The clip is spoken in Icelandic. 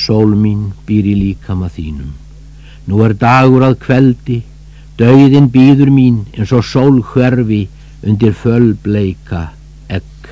Sól mín býr í líkama þínum. Nú er dagur að kveldi, dauðin býður mín eins og sól hverfi undir fölbleika egg